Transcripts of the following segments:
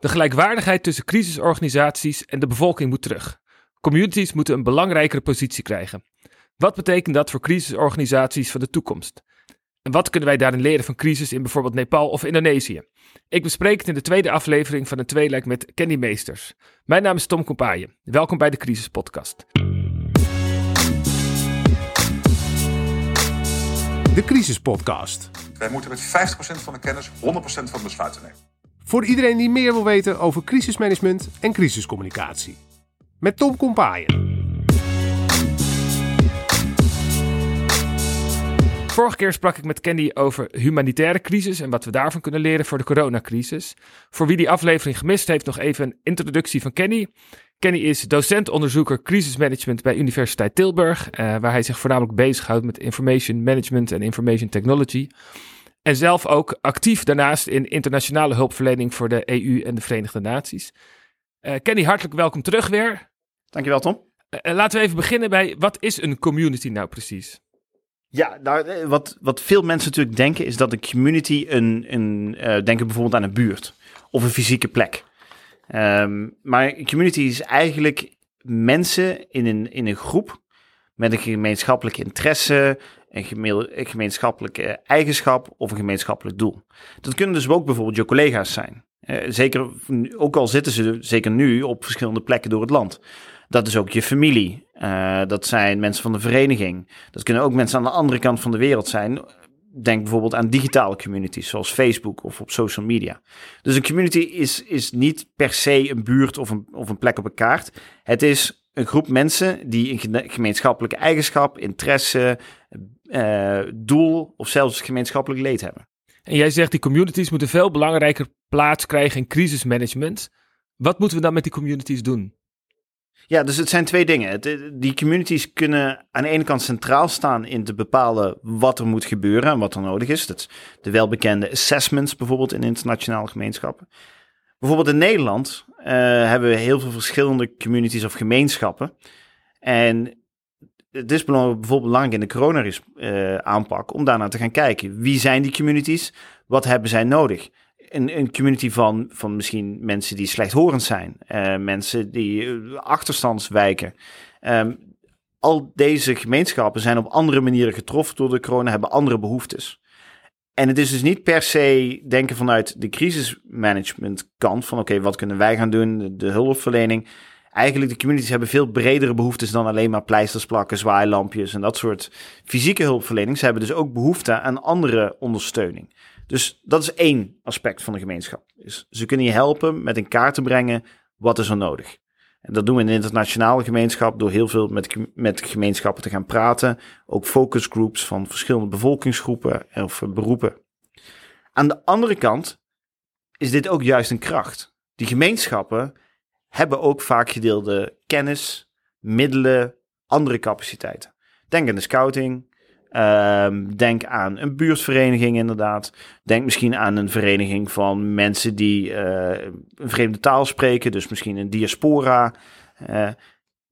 De gelijkwaardigheid tussen crisisorganisaties en de bevolking moet terug. Communities moeten een belangrijkere positie krijgen. Wat betekent dat voor crisisorganisaties van de toekomst? En wat kunnen wij daarin leren van crisis in bijvoorbeeld Nepal of Indonesië? Ik bespreek het in de tweede aflevering van een tweeluik met Kenny Meesters. Mijn naam is Tom Kompaaien. Welkom bij de Crisis Podcast. De Crisis Podcast. Wij moeten met 50% van de kennis 100% van de besluiten nemen. Voor iedereen die meer wil weten over crisismanagement en crisiscommunicatie. Met Tom Kompaaien. Vorige keer sprak ik met Kenny over humanitaire crisis en wat we daarvan kunnen leren voor de coronacrisis. Voor wie die aflevering gemist heeft, nog even een introductie van Kenny. Kenny is docent-onderzoeker crisismanagement bij Universiteit Tilburg, eh, waar hij zich voornamelijk bezighoudt met information management en information technology. En zelf ook actief daarnaast in internationale hulpverlening voor de EU en de Verenigde Naties. Uh, Kenny, hartelijk welkom terug weer. Dankjewel, Tom. Uh, laten we even beginnen bij wat is een community nou precies? Ja, nou, wat, wat veel mensen natuurlijk denken is dat een community een, een uh, denken bijvoorbeeld aan een buurt of een fysieke plek. Um, maar een community is eigenlijk mensen in een, in een groep met een gemeenschappelijke interesse, een, een gemeenschappelijke eigenschap of een gemeenschappelijk doel. Dat kunnen dus ook bijvoorbeeld je collega's zijn. Uh, zeker, ook al zitten ze zeker nu op verschillende plekken door het land. Dat is ook je familie. Uh, dat zijn mensen van de vereniging. Dat kunnen ook mensen aan de andere kant van de wereld zijn. Denk bijvoorbeeld aan digitale communities zoals Facebook of op social media. Dus een community is, is niet per se een buurt of een, of een plek op een kaart. Het is een groep mensen die een gemeenschappelijke eigenschap, interesse, uh, doel of zelfs gemeenschappelijk leed hebben. En jij zegt die communities moeten veel belangrijker plaats krijgen in crisismanagement. Wat moeten we dan met die communities doen? Ja, dus het zijn twee dingen. Die communities kunnen aan de ene kant centraal staan in te bepalen wat er moet gebeuren en wat er nodig is. De welbekende assessments bijvoorbeeld in internationale gemeenschappen. Bijvoorbeeld in Nederland uh, hebben we heel veel verschillende communities of gemeenschappen. En het is bijvoorbeeld belangrijk in de corona-aanpak uh, om daarnaar te gaan kijken. Wie zijn die communities? Wat hebben zij nodig? Een, community van, van misschien mensen die slechthorend zijn, uh, mensen die uh, achterstandswijken. Um, al deze gemeenschappen zijn op andere manieren getroffen door de corona, hebben andere behoeftes. En het is dus niet per se denken vanuit de crisismanagement kant van oké, wat kunnen wij gaan doen, de, de, hulpverlening. Eigenlijk de communities hebben veel bredere behoeftes dan alleen maar pleisters plakken, zwaailampjes en dat soort fysieke hulpverlening. Ze hebben dus ook behoefte aan andere ondersteuning. Dus dat is één aspect van de gemeenschap. Ze kunnen je helpen met in kaart te brengen wat is er nodig. En dat doen we in de internationale gemeenschap door heel veel met, met gemeenschappen te gaan praten. Ook focusgroups van verschillende bevolkingsgroepen of beroepen. Aan de andere kant is dit ook juist een kracht. Die gemeenschappen hebben ook vaak gedeelde kennis, middelen, andere capaciteiten. Denk aan de scouting, Um, denk aan een buurtvereniging inderdaad. Denk misschien aan een vereniging van mensen die uh, een vreemde taal spreken, dus misschien een diaspora. Uh,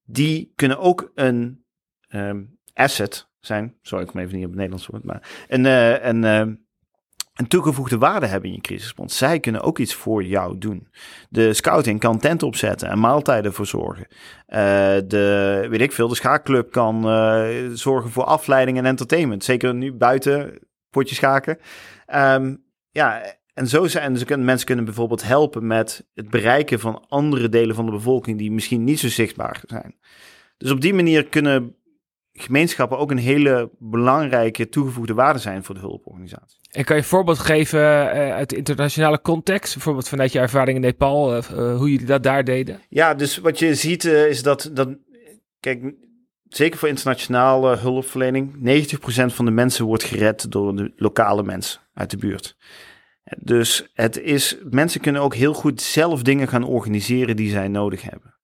die kunnen ook een um, asset zijn. Sorry, ik kom even niet op het Nederlands woord, maar een, uh, een een toegevoegde waarde hebben in je crisisbond. Zij kunnen ook iets voor jou doen. De scouting kan tent opzetten en maaltijden voor zorgen. Uh, de, weet ik veel, de schaakclub kan uh, zorgen voor afleiding en entertainment. Zeker nu buiten, potje schaken. Um, ja, en zo zijn dus kunnen, mensen kunnen bijvoorbeeld helpen met het bereiken van andere delen van de bevolking die misschien niet zo zichtbaar zijn. Dus op die manier kunnen gemeenschappen ook een hele belangrijke toegevoegde waarde zijn voor de hulporganisatie. En kan je een voorbeeld geven uh, uit de internationale context, bijvoorbeeld vanuit je ervaring in Nepal, uh, hoe jullie dat daar deden? Ja, dus wat je ziet is dat, dat, kijk, zeker voor internationale hulpverlening, 90% van de mensen wordt gered door de lokale mensen uit de buurt. Dus het is, mensen kunnen ook heel goed zelf dingen gaan organiseren die zij nodig hebben.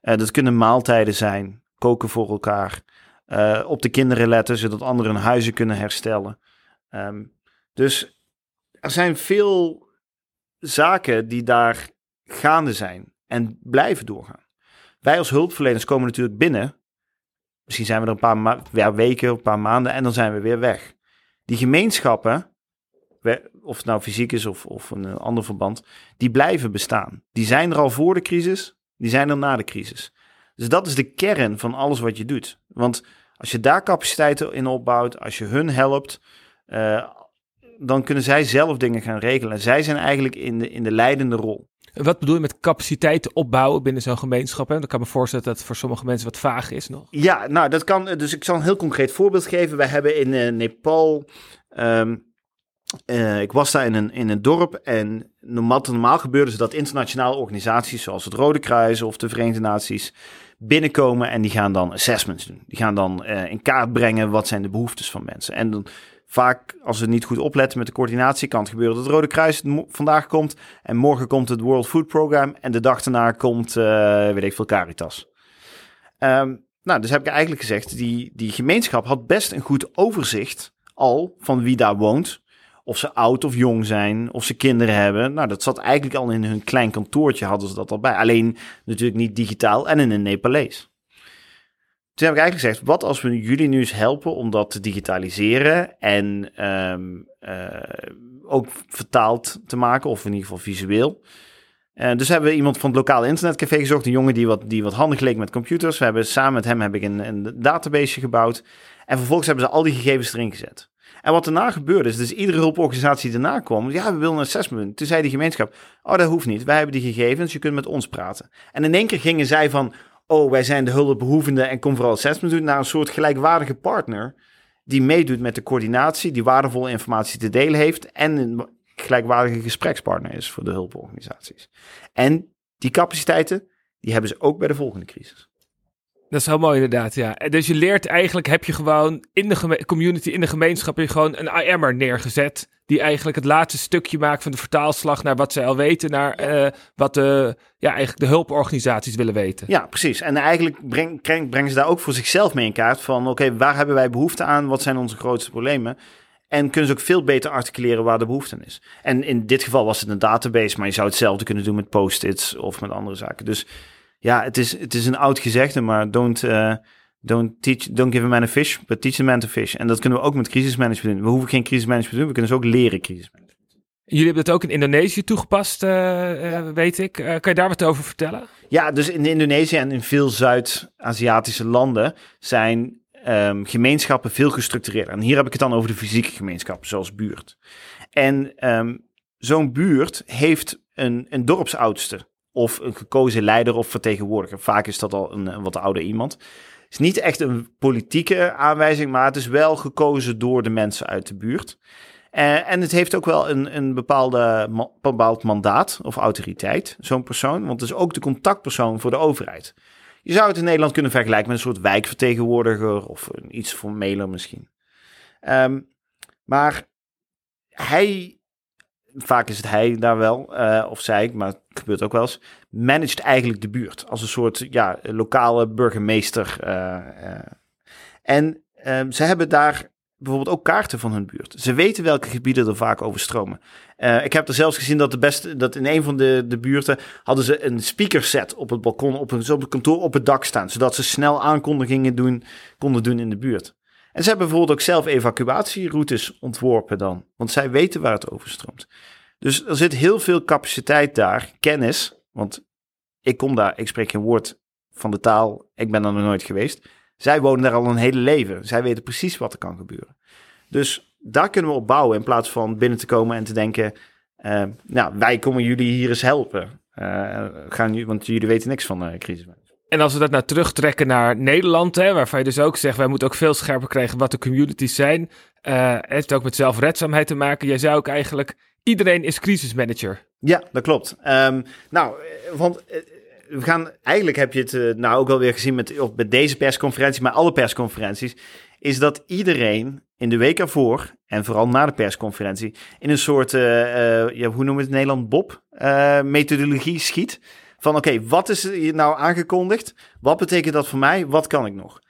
dat kunnen maaltijden zijn, koken voor elkaar, uh, op de kinderen letten, zodat anderen hun huizen kunnen herstellen. Um, dus er zijn veel zaken die daar gaande zijn en blijven doorgaan. Wij als hulpverleners komen natuurlijk binnen. Misschien zijn we er een paar ja, weken, een paar maanden en dan zijn we weer weg. Die gemeenschappen of het nou fysiek is of, of een eh, ander verband, die blijven bestaan. Die zijn er al voor de crisis, die zijn er na de crisis. Dus dat is de kern van alles wat je doet. Want als je daar capaciteiten in opbouwt, als je hun helpt, eh, dan kunnen zij zelf dingen gaan regelen. Zij zijn eigenlijk in de, in de leidende rol. Wat bedoel je met capaciteiten opbouwen binnen zo'n gemeenschap? Hè? Dan kan ik me voorstellen dat het voor sommige mensen wat vaag is nog. Ja, nou, dat kan. Dus ik zal een heel concreet voorbeeld geven. Wij hebben in eh, Nepal. ehm, eh, ik was daar in een, in een dorp en normaal, normaal gebeurde dat internationale organisaties zoals het Rode Kruis of de Verenigde Naties binnenkomen en die gaan dan assessments doen. Die gaan dan eh, in kaart brengen wat zijn de behoeftes van mensen. En dan vaak, als ze niet goed opletten met de coördinatie, kan het gebeuren dat het Rode Kruis vandaag komt en morgen komt het World Food Program en de dag daarna komt, eh, weet ik veel, Caritas. Ehm, nou, dus heb ik eigenlijk gezegd, die, die gemeenschap had best een goed overzicht al van wie daar woont. Of ze oud of jong zijn, of ze kinderen hebben. Nou, dat zat eigenlijk al in hun klein kantoortje, hadden ze dat al bij. Alleen natuurlijk niet digitaal en in een Nepalees. Toen heb ik eigenlijk gezegd, wat als we jullie nu eens helpen om dat te digitaliseren en ehm, eh, ook vertaald te maken, of in ieder geval visueel. Eh, dus hebben we iemand van het lokale internetcafé gezocht, een jongen die wat, die wat handig leek met computers. We hebben samen met hem heb ik een, een database gebouwd. En vervolgens hebben ze al die gegevens erin gezet. En wat daarna gebeurde is, dus iedere hulporganisatie die daarna kwam, ja, we willen een assessment. Toen zei die gemeenschap, oh, dat hoeft niet. Wij hebben die gegevens, je kunt met ons praten. En in één keer gingen zij van, oh, wij zijn de hulpbehoevende en kom vooral assessment doen, naar een soort gelijkwaardige partner die meedoet met de coördinatie, die waardevolle informatie te delen heeft en een gelijkwaardige gesprekspartner is voor de hulporganisaties. En die capaciteiten, die hebben ze ook bij de volgende crisis. Dat is heel mooi inderdaad, ja. Dus je leert eigenlijk, heb je gewoon in de community, in de gemeenschap, heb je gewoon een IM'er neergezet. Die eigenlijk het laatste stukje maakt van de vertaalslag naar wat zij al weten, naar eh, wat de, ja, eigenlijk de hulporganisaties willen weten. Ja, precies. En eigenlijk breng, breng- brengen ze daar ook voor zichzelf mee in kaart van, oké, waar hebben wij behoefte aan? Wat zijn onze grootste problemen? En kunnen ze ook veel beter articuleren waar de behoefte aan is. En in dit geval was het een database, maar je zou hetzelfde kunnen doen met post-its of met andere zaken. Dus ja, het is, het is een oud gezegde, maar don't, eh, don't, teach, don't give a man a fish, but teach a man to fish. En dat kunnen we ook met crisismanagement doen. We hoeven geen crisismanagement te doen, we kunnen ze ook leren crisismanagement. Jullie hebben het ook in Indonesië toegepast, eh, eh, weet ik. Kan je daar wat over vertellen? Ja, dus in Indonesië en in veel Zuid-Aziatische landen zijn ehm, gemeenschappen veel gestructureerder. En hier heb ik het dan over de fysieke gemeenschap, zoals buurt. En ehm, zo'n buurt heeft een, een dorpsoudste of een gekozen leider of vertegenwoordiger. Vaak is dat al een, wat ouder iemand. Het is niet echt een politieke aanwijzing, maar het is wel gekozen door de mensen uit de buurt. Eh, en het heeft ook wel een, een bepaalde bepaald mandaat of autoriteit, zo'n persoon. Want het is ook de contactpersoon voor de overheid. Je zou het in Nederland kunnen vergelijken met een soort wijkvertegenwoordiger of een iets formeler misschien. Ehm, maar hij, vaak is het hij daar wel, eh, of zij, maar het gebeurt ook wel eens, managt eigenlijk de buurt als een soort ja, lokale burgemeester. eh, eh. En ehm, ze hebben daar bijvoorbeeld ook kaarten van hun buurt. Ze weten welke gebieden er vaak overstromen. Eh, ik heb er zelfs gezien dat, de beste, dat in een van de, de buurten hadden ze een speakerset op het balkon, op, een, op het kantoor, op het dak staan. Zodat ze snel aankondigingen doen, konden doen in de buurt. En ze hebben bijvoorbeeld ook zelf evacuatieroutes ontworpen dan. Want zij weten waar het overstroomt. Dus er zit heel veel capaciteit daar, kennis. Want ik kom daar, ik spreek geen woord van de taal. Ik ben daar nog nooit geweest. Zij wonen daar al een hele leven. Zij weten precies wat er kan gebeuren. Dus daar kunnen we op bouwen in plaats van binnen te komen en te denken... eh, nou, wij komen jullie hier eens helpen. Eh, gaan, want jullie weten niks van uh, crisis. En als we dat nou terugtrekken naar Nederland, hè, waarvan je dus ook zegt, wij moeten ook veel scherper krijgen wat de communities zijn. eh heeft ook met zelfredzaamheid te maken. Jij zou ook eigenlijk, iedereen is crisismanager. Ja, dat klopt. Ehm, nou, eh, want eh, we gaan, eigenlijk heb je het nou ook alweer gezien met, of met deze persconferentie, maar alle persconferenties, is dat iedereen in de week ervoor, en vooral na de persconferentie, in een soort, eh, ja, hoe noemen we het Nederland, Bob, eh, methodologie schiet. Van oké, wat is hier nou aangekondigd? Wat betekent dat voor mij? Wat kan ik nog?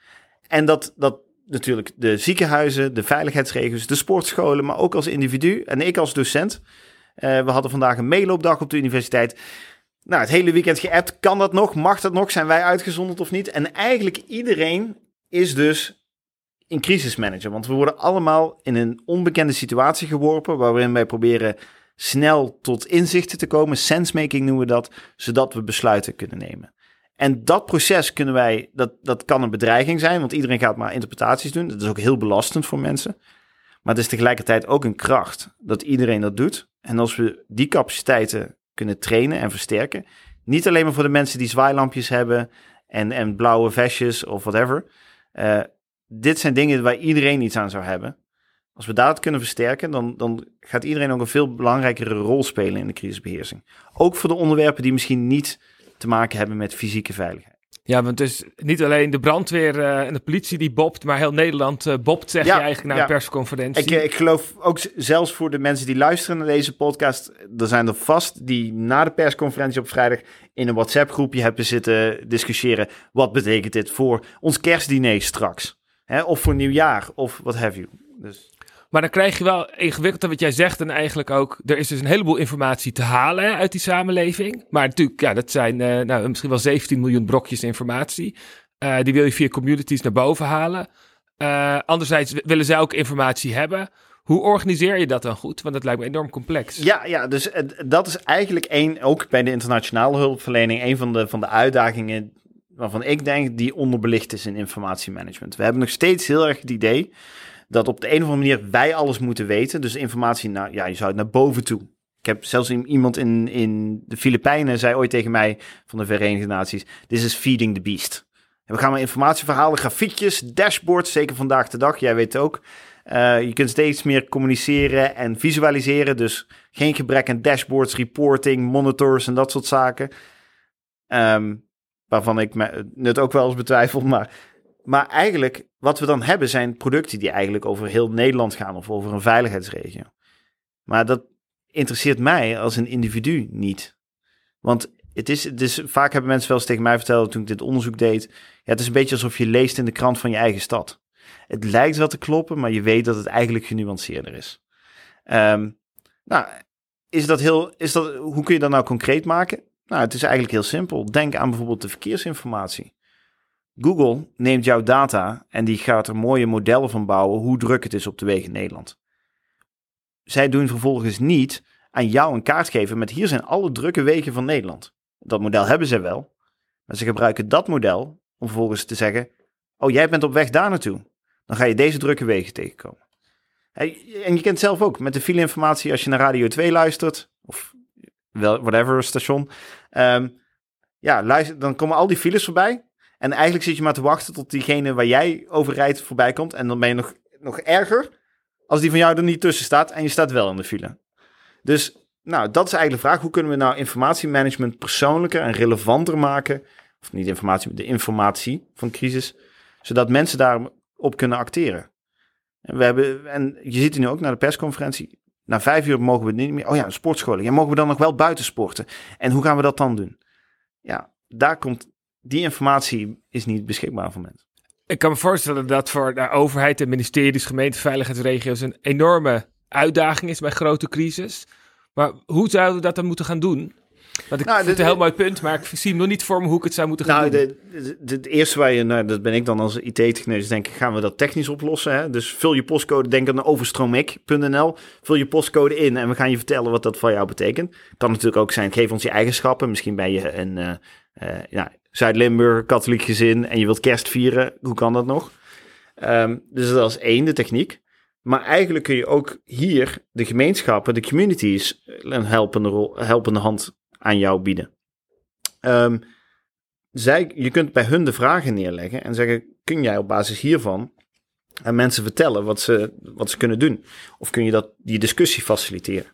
En dat, dat natuurlijk de ziekenhuizen, de veiligheidsregels, de sportscholen, maar ook als individu en ik als docent. Eh, we hadden vandaag een meeloopdag op de universiteit. Nou, het hele weekend geappt. Kan dat nog? Mag dat nog? Zijn wij uitgezonderd of niet? En eigenlijk iedereen is dus in crisismanager. Want we worden allemaal in een onbekende situatie geworpen, waarin wij proberen snel tot inzichten te komen. Sensemaking noemen we dat, zodat we besluiten kunnen nemen. En dat proces kunnen wij, dat, dat kan een bedreiging zijn, want iedereen gaat maar interpretaties doen. Dat is ook heel belastend voor mensen. Maar het is tegelijkertijd ook een kracht dat iedereen dat doet. En als we die capaciteiten kunnen trainen en versterken, niet alleen maar voor de mensen die zwaailampjes hebben en, en blauwe vestjes of whatever. Uh, dit zijn dingen waar iedereen iets aan zou hebben. Als we dat kunnen versterken, dan, dan gaat iedereen ook een veel belangrijkere rol spelen in de crisisbeheersing. Ook voor de onderwerpen die misschien niet te maken hebben met fysieke veiligheid. Ja, want het is niet alleen de brandweer uh, en de politie die bopt, maar heel Nederland uh, bopt, zeg ja, je eigenlijk na een persconferentie. Ik, eh, ik geloof ook zelfs voor de mensen die luisteren naar deze podcast, er zijn er vast die na de persconferentie op vrijdag in een WhatsApp-groepje hebben zitten discussiëren. Wat betekent dit voor ons kerstdiner straks? Hè? Of voor nieuwjaar, of wat have you. Dus... Maar dan krijg je wel ingewikkeld wat jij zegt. En eigenlijk ook, er is dus een heleboel informatie te halen uit die samenleving. Maar natuurlijk, ja, dat zijn uh, nou, misschien wel 17 miljoen brokjes informatie. Uh, die wil je via communities naar boven halen. Uh, anderzijds willen zij ook informatie hebben. Hoe organiseer je dat dan goed? Want dat lijkt me enorm complex. Ja, ja dus dat is eigenlijk één, ook bij de internationale hulpverlening, een van de, van de uitdagingen waarvan ik denk die onderbelicht is in informatiemanagement. We hebben nog steeds heel erg het idee dat op de een of andere manier wij alles moeten weten. Dus informatie, naar, ja, je zou het naar boven toe. Ik heb zelfs iemand in, in de Filipijnen zei ooit tegen mij van de Verenigde Naties: This is feeding the beast. En we gaan maar informatie verhalen, grafiekjes, dashboards, zeker vandaag de dag. Jij weet het ook. Uh, je kunt steeds meer communiceren en visualiseren. Dus geen gebrek aan dashboards, reporting, monitors en dat soort zaken. Um, waarvan ik me, het ook wel eens betwijfel. Maar maar eigenlijk, wat we dan hebben, zijn producten die eigenlijk over heel Nederland gaan of over een veiligheidsregio. Maar dat interesseert mij als een individu niet. Want het is, het is, vaak hebben mensen wel eens tegen mij verteld toen ik dit onderzoek deed. Ja, het is een beetje alsof je leest in de krant van je eigen stad. Het lijkt wel te kloppen, maar je weet dat het eigenlijk genuanceerder is. Um, nou, is dat heel, is dat, hoe kun je dat nou concreet maken? Nou, het is eigenlijk heel simpel. Denk aan bijvoorbeeld de verkeersinformatie. Google neemt jouw data en die gaat er mooie modellen van bouwen hoe druk het is op de wegen in Nederland. Zij doen vervolgens niet aan jou een kaart geven met hier zijn alle drukke wegen van Nederland. Dat model hebben ze wel, maar ze gebruiken dat model om vervolgens te zeggen: Oh, jij bent op weg daar naartoe. Dan ga je deze drukke wegen tegenkomen. En je kent zelf ook met de fileinformatie als je naar Radio 2 luistert, of whatever station. Um, ja, luister, dan komen al die files voorbij. En eigenlijk zit je maar te wachten tot diegene waar jij over rijdt voorbij komt. En dan ben je nog, nog erger als die van jou er niet tussen staat en je staat wel in de file. Dus nou, dat is eigenlijk de vraag. Hoe kunnen we nou informatiemanagement persoonlijker en relevanter maken? Of niet informatie, de informatie van crisis. Zodat mensen daarop kunnen acteren. En, we hebben, en je ziet nu ook naar de persconferentie. Na vijf uur mogen we niet meer. Oh ja, sportscholen. Ja, mogen we dan nog wel buiten sporten? En hoe gaan we dat dan doen? Ja, daar komt die informatie is niet beschikbaar voor mensen. Ik kan me voorstellen dat voor de overheid en ministeries, gemeenten, veiligheidsregio's een enorme uitdaging is bij grote crisis. Maar hoe zouden we dat dan moeten gaan doen? Want ik nou, vind het een heel mooi punt, maar ik zie nog niet voor me hoe ik het zou moeten gaan nou, doen. Het eerste waar je, nou, dat ben ik dan als IT-techneus, denk ik, gaan we dat technisch oplossen. Hè? Dus vul je postcode, denk aan overstroomik.nl, vul je postcode in en we gaan je vertellen wat dat voor jou betekent. Kan natuurlijk ook zijn, geef ons je eigenschappen. Misschien ben je een, uh, uh, ja, Zuid-Limburg, katholiek gezin en je wilt kerst vieren, hoe kan dat nog? Um, dus dat is één, de techniek. Maar eigenlijk kun je ook hier de gemeenschappen, de communities, een helpende, rol, helpende hand aan jou bieden. Um, zij, je kunt bij hun de vragen neerleggen en zeggen: kun jij op basis hiervan aan mensen vertellen wat ze, wat ze kunnen doen? Of kun je dat, die discussie faciliteren?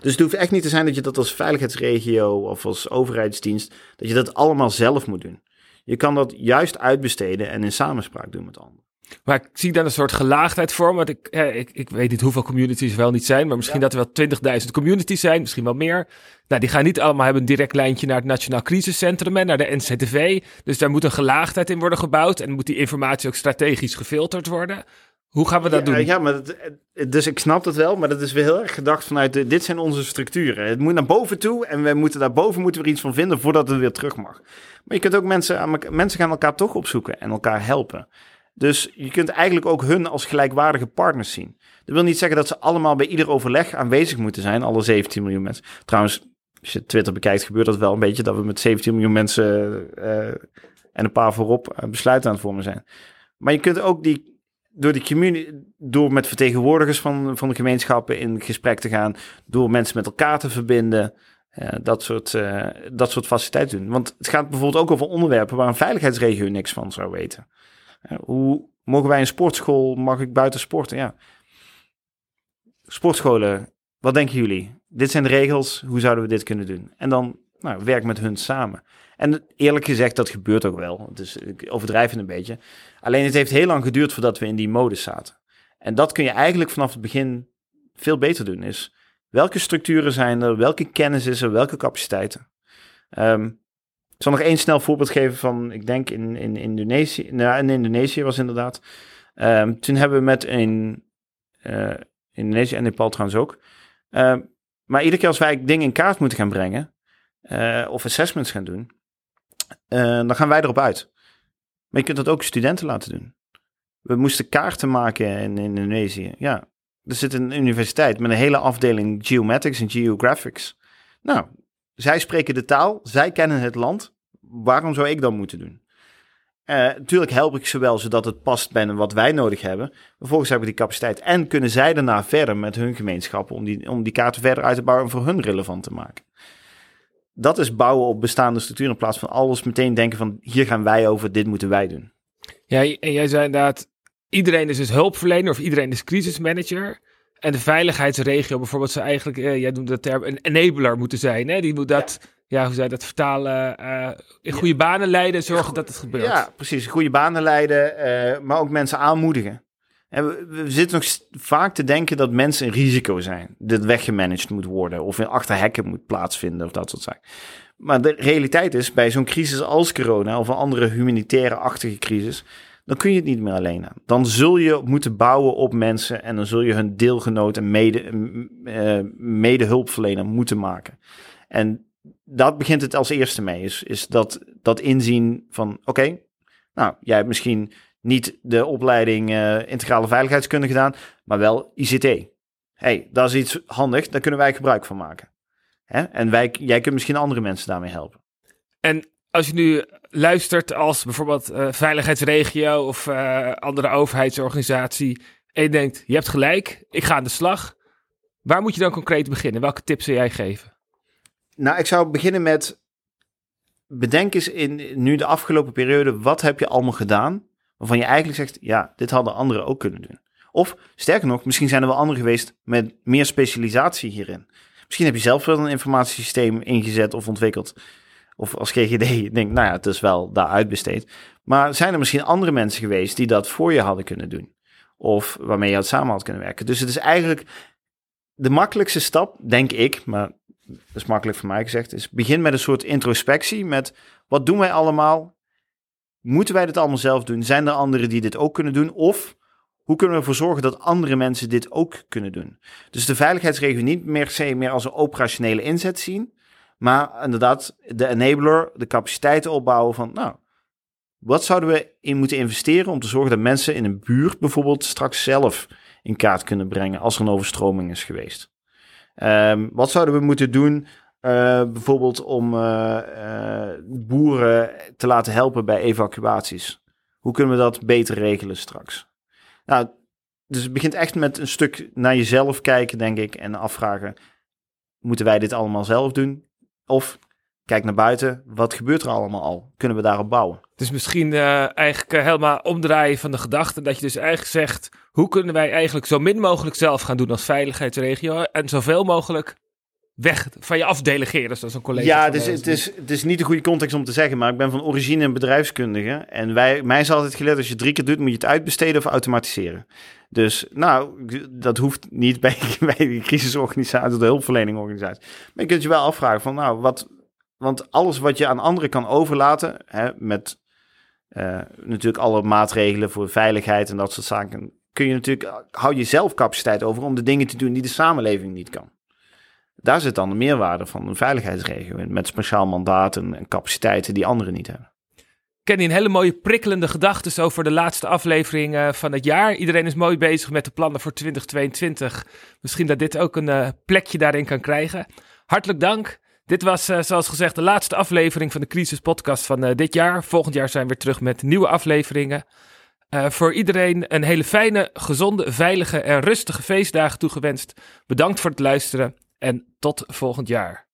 Dus het hoeft echt niet te zijn dat je dat als veiligheidsregio of als overheidsdienst, dat je dat allemaal zelf moet doen. Je kan dat juist uitbesteden en in samenspraak doen met anderen. Maar ik zie dan een soort gelaagdheid voor. Want ik, ik, ik weet niet hoeveel communities er wel niet zijn. Maar misschien dat er wel 20.000 communities zijn. Misschien wel meer. Nou, die gaan niet allemaal hebben een direct lijntje naar het Nationaal Crisiscentrum en naar de NCTV. Dus daar moet een gelaagdheid in worden gebouwd. En moet die informatie ook strategisch gefilterd worden. Hoe gaan we dat doen? Ja, maar dus ik snap dat wel, maar dat is weer heel erg gedacht vanuit de, dit zijn onze structuren. Het moet naar boven toe en we moeten daarboven moeten we er iets van vinden voordat het weer terug mag. Maar je kunt ook mensen, aan, mensen gaan elkaar toch opzoeken en elkaar helpen. Dus je kunt eigenlijk ook hun als gelijkwaardige partners zien. Dat wil niet zeggen dat ze allemaal bij ieder overleg aanwezig moeten zijn, alle 17 miljoen mensen. Trouwens, als je Twitter bekijkt, gebeurt dat wel een beetje dat we met 17 miljoen mensen uh, en een paar voorop uh, besluiten aan het vormen zijn. Maar je kunt ook die, door die community, door met vertegenwoordigers van, van de gemeenschappen in gesprek te gaan, door mensen met elkaar te verbinden, uh, dat, soort, dat soort faciliteiten doen. Want het gaat bijvoorbeeld ook over onderwerpen waar een veiligheidsregio niks van zou weten. hoe mogen wij een sportschool, mag ik buiten sporten? Ja. Sportscholen, wat denken jullie? Dit zijn de regels, hoe zouden we dit kunnen doen? En dan nou, werk met hun samen. En eerlijk gezegd, dat gebeurt ook wel. Dus ik overdrijf een beetje. Alleen het heeft heel lang geduurd voordat we in die modus zaten. En dat kun je eigenlijk vanaf het begin veel beter doen. Is welke structuren zijn er, welke kennis is er, welke capaciteiten. Um, ik zal nog één snel voorbeeld geven van, ik denk in, in Indonesië. Nou, in Indonesië was inderdaad. Um, toen hebben we met een uh, Indonesië en Nepal trouwens ook. Uh, maar iedere keer als wij dingen in kaart moeten gaan brengen, uh, of assessments gaan doen, uh, dan gaan wij erop uit. Maar je kunt dat ook studenten laten doen. We moesten kaarten maken in, in Indonesië. Ja, er zit een universiteit met een hele afdeling geomatics en geographics. Nou, zij spreken de taal, zij kennen het land. Waarom zou ik dan moeten doen? Uh, natuurlijk help ik ze wel zodat het past bij wat wij nodig hebben. Vervolgens hebben we die capaciteit. En kunnen zij daarna verder met hun gemeenschappen om die, om die kaarten verder uit te bouwen en voor hun relevant te maken. Dat is bouwen op bestaande structuren in plaats van alles meteen denken van hier gaan wij over, dit moeten wij doen. Ja, en jij zei inderdaad, iedereen is dus hulpverlener of iedereen is crisismanager. En de veiligheidsregio bijvoorbeeld zou eigenlijk, uh, jij noemt dat term, een enabler moeten zijn. Hè? Die moet dat ja, hoe zou je dat vertalen? Uh, in goede banen leiden, zorgen dat het gebeurt. Ja, precies. Goede banen leiden, uh, maar ook mensen aanmoedigen. En we, zitten nog vaak te denken dat mensen een risico zijn. Dat weggemanaged moet worden of in achter hekken moet plaatsvinden of dat soort zaken. Maar de realiteit is, bij zo'n crisis als corona of een andere humanitaire-achtige crisis, dan kun je het niet meer alleen aan. Dan zul je moeten bouwen op mensen en dan zul je hun deelgenoot en mede, uh, mede moeten maken. En dat begint het als eerste mee. Is, is dat, dat inzien van, oké, nou, jij hebt misschien niet de opleiding uh, integrale veiligheidskunde gedaan, maar wel ICT. hey, dat is iets handig, daar kunnen wij gebruik van maken. Hè? En wij, jij kunt misschien andere mensen daarmee helpen. En als je nu luistert als bijvoorbeeld uh, veiligheidsregio of uh, andere overheidsorganisatie en je denkt, je hebt gelijk, ik ga aan de slag. Waar moet je dan concreet beginnen? Welke tips zou jij geven? Nou, ik zou beginnen met. Bedenk eens in nu de afgelopen periode, wat heb je allemaal gedaan? Waarvan je eigenlijk zegt, ja, dit hadden anderen ook kunnen doen. Of sterker nog, misschien zijn er wel anderen geweest met meer specialisatie hierin. Misschien heb je zelf wel een informatiesysteem ingezet of ontwikkeld. Of als GGD denk, nou ja, het is wel daar uitbesteed. Maar zijn er misschien andere mensen geweest die dat voor je hadden kunnen doen? Of waarmee je het samen had kunnen werken? Dus het is eigenlijk de makkelijkste stap, denk ik, maar dat is makkelijk voor mij gezegd, is begin met een soort introspectie met wat doen wij allemaal? Moeten wij dit allemaal zelf doen? Zijn er anderen die dit ook kunnen doen? Of hoe kunnen we ervoor zorgen dat andere mensen dit ook kunnen doen? Dus de veiligheidsregio niet meer, meer als een operationele inzet zien, maar inderdaad de enabler, de capaciteiten opbouwen van, nou, wat zouden we in moeten investeren om te zorgen dat mensen in een buurt bijvoorbeeld straks zelf in kaart kunnen brengen als er een overstroming is geweest? Um, wat zouden we moeten doen uh, bijvoorbeeld om uh, uh, boeren te laten helpen bij evacuaties? Hoe kunnen we dat beter regelen straks? Nou, dus het begint echt met een stuk naar jezelf kijken, denk ik, en afvragen: moeten wij dit allemaal zelf doen? Of kijk naar buiten, wat gebeurt er allemaal al? Kunnen we daarop bouwen? Dus misschien eigenlijk helemaal omdraaien van de gedachte dat je dus eigenlijk zegt, hoe kunnen wij eigenlijk zo min mogelijk zelf gaan doen als veiligheidsregio en zoveel mogelijk weg van je afdelegeren, zoals een collega. Ja, dus het, is, het is niet de goede context om te zeggen, maar ik ben van origine een bedrijfskundige. En wij, mij is altijd geleerd, als je drie keer doet, moet je het uitbesteden of automatiseren. Dus nou, dat hoeft niet bij, bij de crisisorganisatie, de hulpverleningorganisatie. Maar je kunt je wel afvragen van, nou, wat, want alles wat je aan anderen kan overlaten, hè, met uh, natuurlijk alle maatregelen voor veiligheid en dat soort zaken, kun je natuurlijk, hou je zelf capaciteit over om de dingen te doen die de samenleving niet kan. Daar zit dan de meerwaarde van een veiligheidsregio in, met speciaal mandaat en, capaciteiten die anderen niet hebben. Kenny, een hele mooie prikkelende gedachten over de laatste aflevering uh, van het jaar. Iedereen is mooi bezig met de plannen voor 2022. Misschien dat dit ook een uh, plekje daarin kan krijgen. Hartelijk dank. Dit was, uh, zoals gezegd, de laatste aflevering van de Crisis Podcast van dit jaar. Volgend jaar zijn we weer terug met nieuwe afleveringen. voor iedereen een hele fijne, gezonde, veilige en rustige feestdagen toegewenst. Bedankt voor het luisteren en tot volgend jaar.